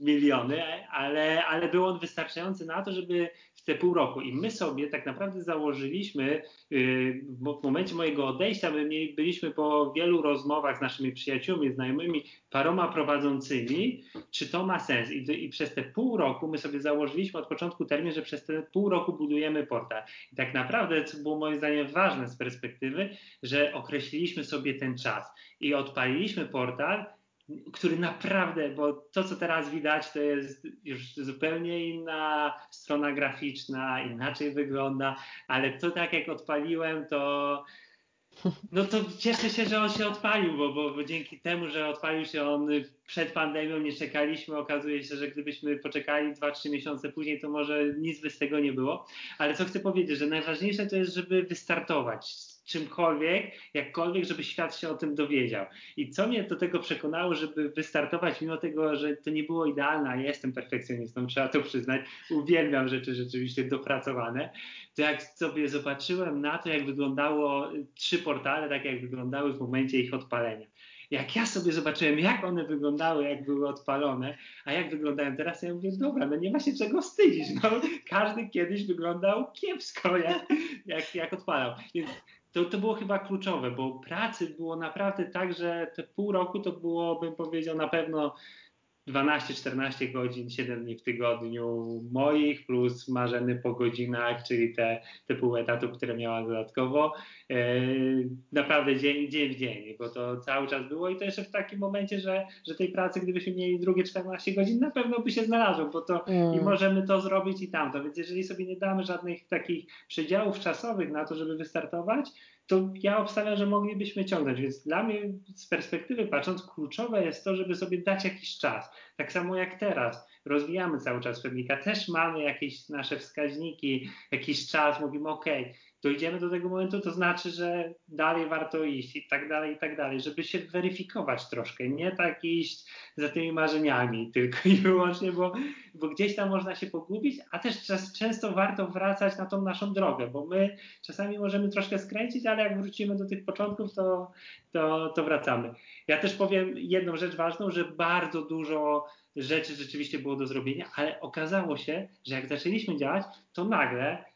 miliony, ale, ale był on wystarczający na to, żeby w te pół roku. I my sobie tak naprawdę założyliśmy, y, w momencie mojego odejścia, my byliśmy po wielu rozmowach z naszymi przyjaciółmi, znajomymi, paroma prowadzącymi, czy to ma sens. I, I, przez te pół roku my sobie założyliśmy od początku termin, że przez te pół roku budujemy portal. I tak naprawdę, co było moim zdaniem ważne z perspektywy, że określiliśmy sobie ten czas i odpaliliśmy portal który naprawdę, bo to, co teraz widać, to jest już zupełnie inna strona graficzna, inaczej wygląda, ale to tak jak odpaliłem, to no to cieszę się, że on się odpalił, bo, bo, bo, dzięki temu, że odpalił się on przed pandemią, nie czekaliśmy. Okazuje się, że gdybyśmy poczekali 2-3 miesiące później, to może nic by z tego nie było. Ale co chcę powiedzieć, że najważniejsze to jest, żeby wystartować czymkolwiek, jakkolwiek, żeby świat się o tym dowiedział. I co mnie do tego przekonało, żeby wystartować, mimo tego, że to nie było idealne, a ja jestem perfekcjonistą, trzeba to przyznać, uwielbiam rzeczy rzeczywiście dopracowane, to jak sobie zobaczyłem na to, jak wyglądało trzy portale, tak jak wyglądały w momencie ich odpalenia jak ja sobie zobaczyłem, jak one wyglądały, jak były odpalone, a jak wyglądają teraz, ja mówię, dobra, no nie ma się czego wstydzić. No, każdy kiedyś wyglądał kiepsko, jak, jak, jak odpalał. Więc to, to było chyba kluczowe, bo pracy było naprawdę tak, że te pół roku to było, bym powiedział, na pewno 12-14 godzin, 7 dni w tygodniu moich, plus marzeny po godzinach, czyli te, te pół etatu, które miała dodatkowo. E, naprawdę dzień, dzień w dzień, bo to cały czas było i to jeszcze w takim momencie, że, że tej pracy, gdybyśmy mieli drugie 14 godzin, na pewno by się znalazło, bo to mm. i możemy to zrobić i tamto. Więc jeżeli sobie nie damy żadnych takich przedziałów czasowych na to, żeby wystartować, to ja obstawiam, że moglibyśmy ciągnąć. Więc dla mnie z perspektywy patrząc, kluczowe jest to, żeby sobie dać jakiś czas. Tak samo jak teraz. Rozwijamy cały czas Feblika, też mamy jakieś nasze wskaźniki, jakiś czas, mówimy OK, dojdziemy do tego momentu, to znaczy, że dalej warto iść i tak dalej, i tak dalej, żeby się weryfikować troszkę, nie tak iść za tymi marzeniami tylko i wyłącznie, bo, bo gdzieś tam można się pogubić, a też czas, często warto wracać na tą naszą drogę, bo my czasami możemy troszkę skręcić, ale jak wrócimy do tych początków, to, to, to wracamy. Ja też powiem jedną rzecz ważną, że bardzo dużo rzeczy rzeczywiście było do zrobienia, ale okazało się, że jak zaczęliśmy działać, to nagle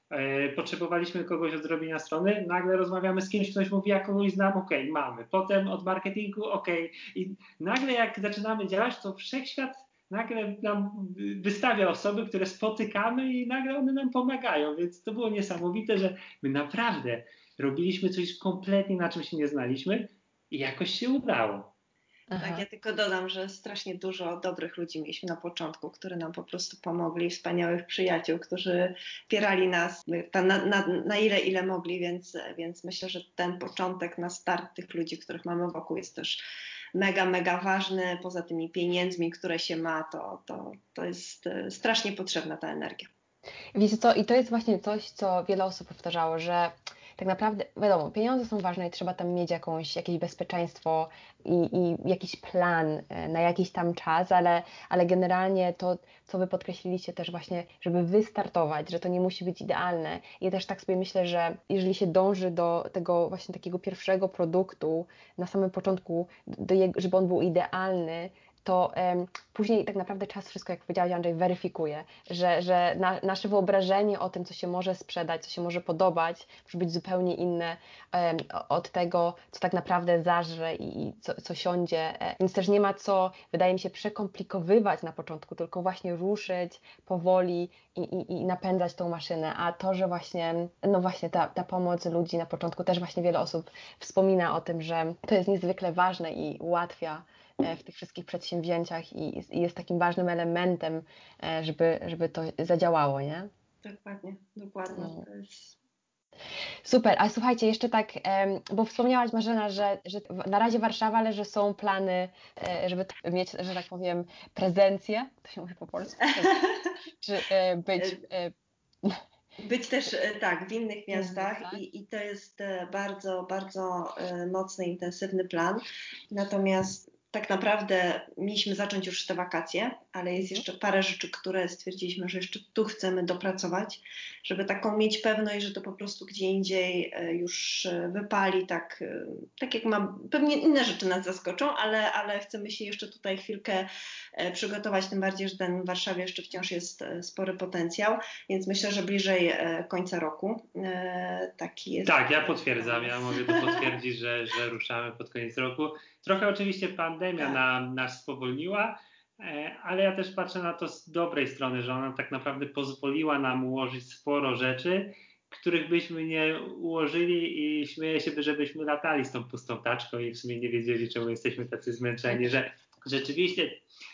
potrzebowaliśmy kogoś od zrobienia strony, nagle rozmawiamy z kimś, ktoś mówi, ja kogoś znam, ok, mamy. Potem od marketingu, ok. I nagle jak zaczynamy działać, to wszechświat nagle nam wystawia osoby, które spotykamy i nagle one nam pomagają, więc to było niesamowite, że my naprawdę robiliśmy coś kompletnie, na czym się nie znaliśmy i jakoś się udało. Aha. Tak, ja tylko dodam, że strasznie dużo dobrych ludzi mieliśmy na początku, którzy nam po prostu pomogli, wspaniałych przyjaciół, którzy wspierali nas na, na, na, ile, ile mogli, więc, więc myślę, że ten początek na start tych ludzi, których mamy wokół jest też mega, mega ważny. Poza tymi pieniędzmi, które się ma, to, to, to jest e, strasznie potrzebna ta energia. Wiecie co, i to jest właśnie coś, co wiele osób powtarzało, że tak naprawdę, wiadomo, pieniądze są ważne i trzeba tam mieć jakąś, jakieś bezpieczeństwo i, i jakiś plan e, na jakiś tam czas, ale, ale generalnie to, co Wy podkreśliliście też właśnie, żeby wystartować, że to nie musi być idealne. I też tak sobie myślę, że jeżeli się dąży do tego właśnie takiego pierwszego produktu na samym początku, do jego, żeby on był idealny, to um, później tak naprawdę czas wszystko, jak powiedziałeś Andrzej, weryfikuje, że, że na, nasze wyobrażenie o tym, co się może sprzedać, co się może podobać, może być zupełnie inne um, od tego, co tak naprawdę zażre i, i co, co siądzie. E, więc też nie ma co, wydaje mi się, przekomplikowywać na początku, tylko właśnie ruszyć powoli i, i, i napędzać tą maszynę. A to, że właśnie, no właśnie ta, ta pomoc ludzi na początku, też właśnie wiele osób wspomina o tym, że to jest niezwykle ważne i ułatwia w tych wszystkich przedsięwzięciach i, jest takim ważnym elementem, e, żeby, żeby to zadziałało, nie? Dokładnie, dokładnie. No. Super, a słuchajcie, jeszcze tak, bo wspomniałaś Marzena, że, że na razie Warszawa, ale że są plany, e, żeby mieć, że tak powiem, prezencję, to się mówi po polsku, [LAUGHS] czy być... Być też tak w innych miastach i, i to jest bardzo, bardzo mocny, intensywny plan. Natomiast tak naprawdę mieliśmy zacząć już te wakacje, ale jest jeszcze parę rzeczy, które stwierdziliśmy, że jeszcze tu chcemy dopracować, żeby taką mieć pewność, że to po prostu gdzie indziej e, już e, wypali, tak, e, tak jak mam. Pewnie inne rzeczy nas zaskoczą, ale, ale chcemy się jeszcze tutaj chwilkę przygotować, tym bardziej, że ten w Warszawie jeszcze wciąż jest spory potencjał, więc myślę, że bliżej końca roku taki jest. Tak, ja potwierdzam, ja mogę to potwierdzić, że, że ruszamy pod koniec roku. Trochę oczywiście pandemia tak. nam, nas spowolniła, ale ja też patrzę na to z dobrej strony, że ona tak naprawdę pozwoliła nam ułożyć sporo rzeczy, których byśmy nie ułożyli i śmieję się, żebyśmy latali z tą pustą taczką i w sumie nie wiedzieli, czemu jesteśmy tacy zmęczeni, że rzeczywiście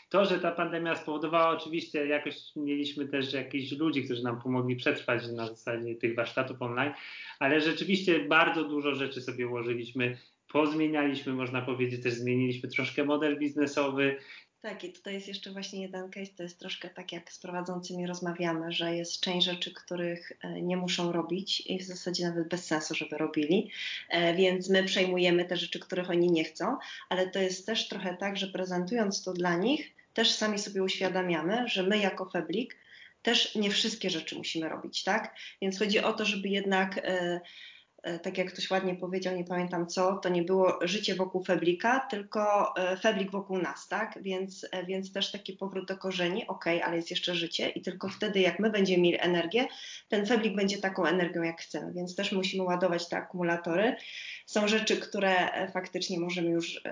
to, że ta pandemia spowodowała, oczywiście jakoś mieliśmy też jakichś ludzi, którzy nam pomogli przetrwać na zasadzie tych warsztatów online, ale rzeczywiście bardzo dużo rzeczy sobie ułożyliśmy pozmienialiśmy, można powiedzieć, też zmieniliśmy troszkę model biznesowy. Tak, i tutaj jest jeszcze właśnie jeden case, to jest troszkę tak jak z prowadzącymi rozmawiamy, że jest część rzeczy, których e, nie muszą robić i w zasadzie nawet bez sensu, żeby robili, e, więc my przejmujemy te rzeczy, których oni nie chcą, ale to jest też trochę tak, że prezentując to dla nich, też sami sobie uświadamiamy, że my jako Feblik też nie wszystkie rzeczy musimy robić, tak? Więc chodzi o to, żeby jednak e, tak jak ktoś ładnie powiedział, nie pamiętam co, to nie było życie wokół Feblika, tylko e, Feblik wokół nas, tak? Więc, e, więc też taki powrót do korzeni, ok, ale jest jeszcze życie i tylko wtedy, jak my będziemy mieli energię, ten Feblik będzie taką energią, jak chcemy, więc też musimy ładować te akumulatory. Są rzeczy, które faktycznie możemy już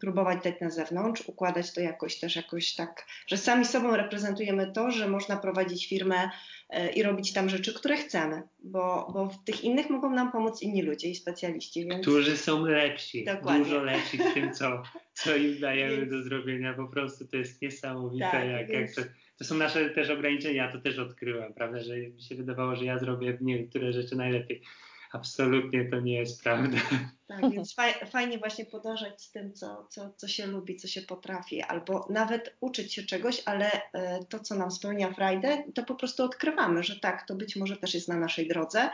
próbować dać na zewnątrz, układać to jakoś też jakoś tak, że sami sobą reprezentujemy to, że można prowadzić firmę i robić tam rzeczy, które chcemy, bo, bo w tych innych mogą nam pomóc inni ludzie i specjaliści. Więc... Którzy są lepsi, Dokładnie. dużo lepsi w tym, co, co im dajemy więc... do zrobienia. Po prostu to jest niesamowite, tak, jak, więc... jak to, to są nasze też ograniczenia, to też odkryłem, prawda, że mi się wydawało, że ja zrobię niektóre rzeczy najlepiej. Absolutnie to nie jest prawda. Tak, więc fajnie właśnie podążać z tym, co, co, co się lubi, co się potrafi, albo nawet uczyć się czegoś, ale e, to, co nam spełnia frajdę, to po prostu odkrywamy, że tak, to być może też jest na naszej drodze,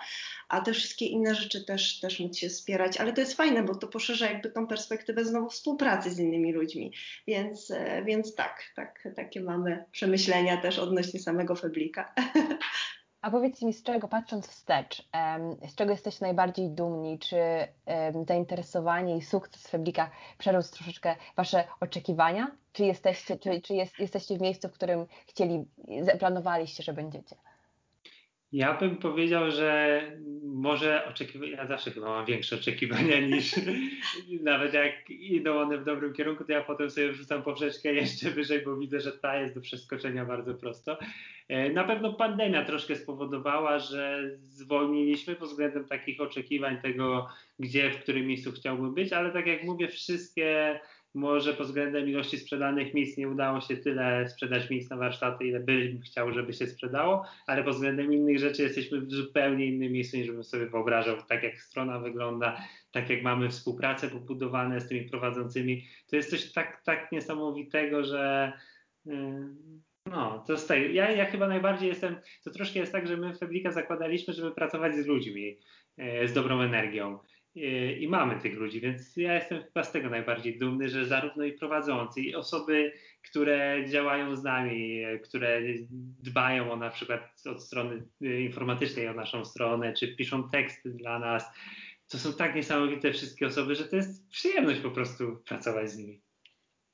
a te wszystkie inne rzeczy też, też móc się wspierać, ale to jest fajne, bo to poszerza jakby tą perspektywę znowu współpracy z innymi ludźmi, więc, e, więc tak, tak, takie mamy przemyślenia też odnośnie samego Feblika. [LAUGHS] A powiedzcie mi, z czego patrząc wstecz, z czego jesteście najbardziej dumni? Czy zainteresowanie i sukces Feblika przerósł troszeczkę Wasze oczekiwania? Czy jesteście, czy, czy jest, jesteście w miejscu, w którym chcieli, planowaliście, że będziecie? Ja bym powiedział, że może oczekiwania, ja zawsze chyba mam większe oczekiwania [LAUGHS] niż nawet jak idą one w dobrym kierunku, to ja potem sobie wrzucam poprzeczkę jeszcze wyżej, bo widzę, że ta jest do przeskoczenia bardzo prosto. E, na pewno pandemia troszkę spowodowała, że zwolniliśmy pod względem takich oczekiwań tego, gdzie, w którym miejscu chciałbym być, ale tak jak mówię, wszystkie może pod względem ilości sprzedanych miejsc nie udało się tyle sprzedać miejsc na warsztaty, ile bym chciał, żeby się sprzedało, ale pod względem innych rzeczy jesteśmy w zupełnie innym miejscu, niż bym sobie wyobrażał. Tak jak strona wygląda, tak jak mamy współpracę pobudowane z tymi prowadzącymi, to jest coś tak, tak niesamowitego, że. Yy, no, to staje. Ja, ja chyba najbardziej jestem, to troszkę jest tak, że my w Feblika zakładaliśmy, żeby pracować z ludźmi, yy, z dobrą energią i mamy tych ludzi, więc ja jestem chyba z tego najbardziej dumny, że zarówno i prowadzący, i osoby, które działają z nami, które dbają o na przykład od strony informatycznej o naszą stronę, czy piszą teksty dla nas, to są tak niesamowite wszystkie osoby, że to jest przyjemność po prostu pracować z nimi.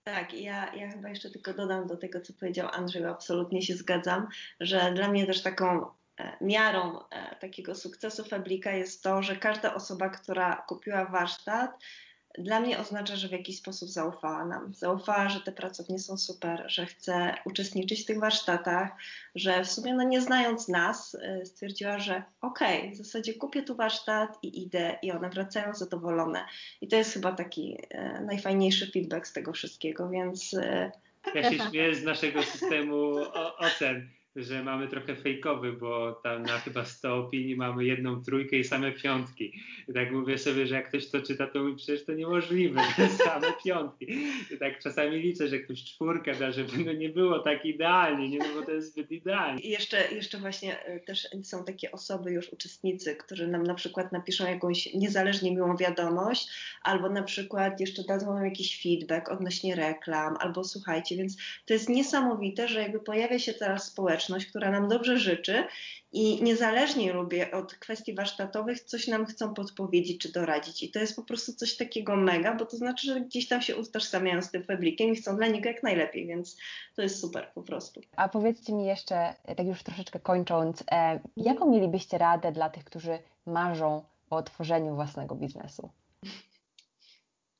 Tak, ja, ja chyba jeszcze tylko dodam do tego, co powiedział Andrzej, absolutnie się zgadzam, że dla mnie też taką E, miarą e, takiego sukcesu Fablika jest to, że każda osoba, która kupiła warsztat, dla mnie oznacza, że w jakiś sposób zaufała nam. Zaufała, że te pracownie są super, że chce uczestniczyć w tych warsztatach, że w sumie, no nie znając nas, e, stwierdziła, że okej, okay, w zasadzie kupię tu warsztat i idę, i one wracają zadowolone. I to jest chyba taki e, najfajniejszy feedback z tego wszystkiego, więc. E, ja się śmieję z naszego systemu ocen że mamy trochę fejkowy, bo tam na chyba 100 opinii mamy jedną trójkę i same piątki. I tak mówię sobie, że jak ktoś to czyta, to mówi, przecież to niemożliwe, [LAUGHS] same piątki. I tak czasami liczę, że ktoś czwórkę da, żeby no nie było tak idealnie, nie, no bo to jest zbyt idealnie. I jeszcze, jeszcze właśnie e, też są takie osoby już uczestnicy, którzy nam na przykład napiszą jakąś niezależnie miłą wiadomość, albo na przykład jeszcze dadzą nam jakiś feedback odnośnie reklam, albo słuchajcie, więc to jest niesamowite, że jakby pojawia się teraz społeczność, społeczność, która nam dobrze życzy i niezależnie lubię od kwestii warsztatowych, coś nam chcą podpowiedzieć czy doradzić. I to jest po prostu coś takiego mega, bo to znaczy, że gdzieś tam się utożsamiają z tym fabrikiem i chcą dla niego jak najlepiej, więc to jest super po prostu. A powiedzcie mi jeszcze, tak już troszeczkę kończąc, e, jaką mielibyście radę dla tych, którzy marzą o otworzeniu własnego biznesu?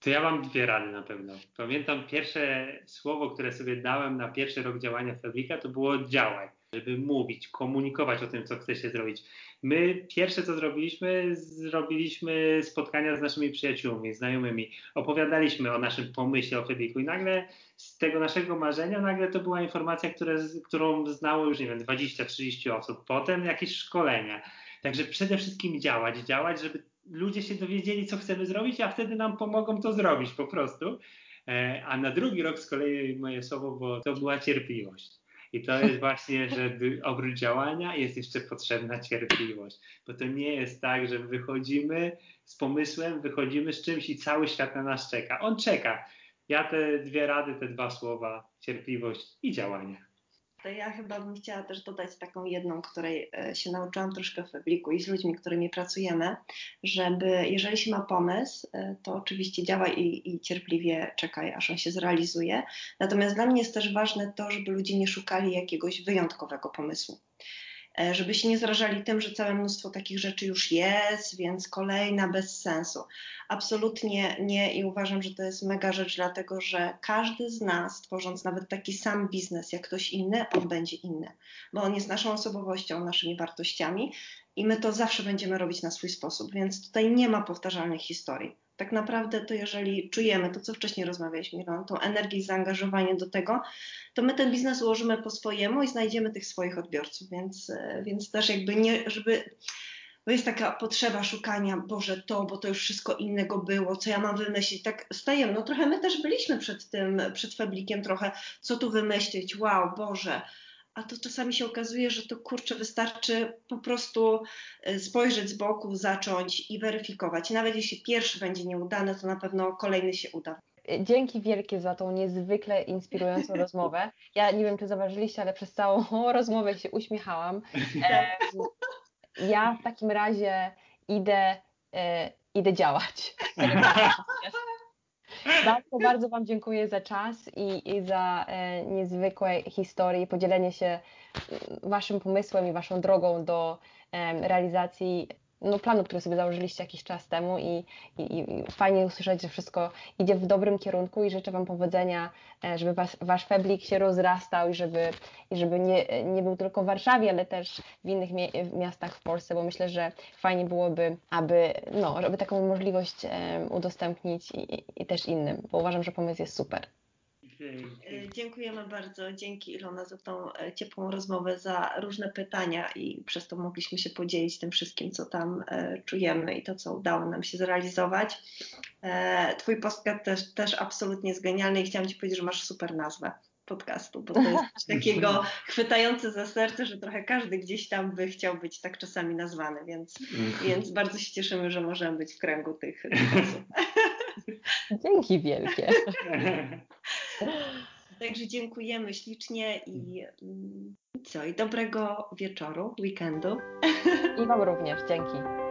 To ja mam dwie rady na pewno. Pamiętam pierwsze słowo, które sobie dałem na pierwszy rok działania Fabrika, to było działaj, żeby mówić, komunikować o tym, co chce się zrobić. My pierwsze, co zrobiliśmy, zrobiliśmy spotkania z naszymi przyjaciółmi, znajomymi, opowiadaliśmy o naszym pomyśle o Fabriku i nagle z tego naszego marzenia, nagle to była informacja, które, którą znało już, nie wiem, 20-30 osób. Potem jakieś szkolenia. Także przede wszystkim działać, działać, żeby ludzie się dowiedzieli, co chcemy zrobić, a wtedy nam pomogą to zrobić po prostu. E, a na drugi rok z kolei moje słowo bo to była cierpliwość. I to jest właśnie, że oprócz działania jest jeszcze potrzebna cierpliwość. Bo to nie jest tak, że wychodzimy z pomysłem, wychodzimy z czymś i cały świat na nas czeka. On czeka. Ja te dwie rady, te dwa słowa, cierpliwość i działanie to ja chyba bym chciała też dodać taką jedną, której e, się nauczyłam troszkę w Fabriku i z ludźmi, którymi pracujemy, żeby jeżeli się ma pomysł, e, to oczywiście działaj i, i cierpliwie czekaj, aż on się zrealizuje. Natomiast dla mnie jest też ważne to, żeby ludzie nie szukali jakiegoś wyjątkowego pomysłu. E, żeby się nie zrażali tym, że całe mnóstwo takich rzeczy już jest, więc kolejna bez sensu. Absolutnie nie i uważam, że to jest mega rzecz, dlatego że każdy z nas, tworząc nawet taki sam biznes jak ktoś inny, on będzie inny, bo on jest naszą osobowością, naszymi wartościami i my to zawsze będziemy robić na swój sposób, więc tutaj nie ma powtarzalnych historii tak naprawdę to jeżeli czujemy to, co wcześniej rozmawialiśmy, no, tą energię i zaangażowanie do tego, to my ten biznes ułożymy po swojemu i znajdziemy tych swoich odbiorców, więc, e, więc też jakby nie, żeby bo jest taka potrzeba szukania, Boże, to, bo to już wszystko innego było, co ja mam wymyślić. Tak stajemy. No trochę my też byliśmy przed tym, przed Feblikiem trochę, co tu wymyślić, wow, Boże. A to czasami się okazuje, że to kurczę, wystarczy po prostu y, spojrzeć z boku, zacząć i weryfikować. Nawet jeśli pierwszy będzie nieudany, to na pewno kolejny się uda. Dzięki wielkie za tą niezwykle inspirującą [LAUGHS] rozmowę. Ja nie wiem, czy zauważyliście, ale przez całą [LAUGHS] rozmowę się uśmiechałam. [LAUGHS] Ja w takim razie idę, e, idę działać. Bardzo, bardzo Wam dziękuję za czas i, i za e, niezwykłe historie, podzielenie się mm, Waszym pomysłem i Waszą drogą do e, realizacji no, planu, który sobie założyliście jakiś czas temu i, i, i, fajnie usłyszeć, że wszystko idzie w dobrym kierunku i życzę Wam powodzenia, e, żeby was, Wasz feblik się rozrastał i żeby, i żeby nie, nie był tylko w Warszawie, ale też w innych miastach w Polsce, bo myślę, że fajnie byłoby, aby, no, żeby taką możliwość udostępnić i, i też innym, bo uważam, że pomysł jest super. E, dziękujemy bardzo. Dzięki Ilona za tą e, ciepłą rozmowę, za różne pytania i przez to mogliśmy się podzielić tym wszystkim, co tam e, czujemy i to, co udało nam się zrealizować. Twój podcast też, też absolutnie jest genialny i chciałam Ci powiedzieć, że masz super nazwę podcastu, bo to jest coś [LAUGHS] takiego chwytające za serce, że trochę każdy gdzieś tam by chciał być tak czasami nazwany, więc, mhm. więc bardzo się cieszymy, że możemy być w kręgu tych, tych osób. [LAUGHS] Dzięki wielkie. [LAUGHS] Także dziękujemy ślicznie i mm, co? I dobrego wieczoru, weekendu. I Wam również. Dzięki.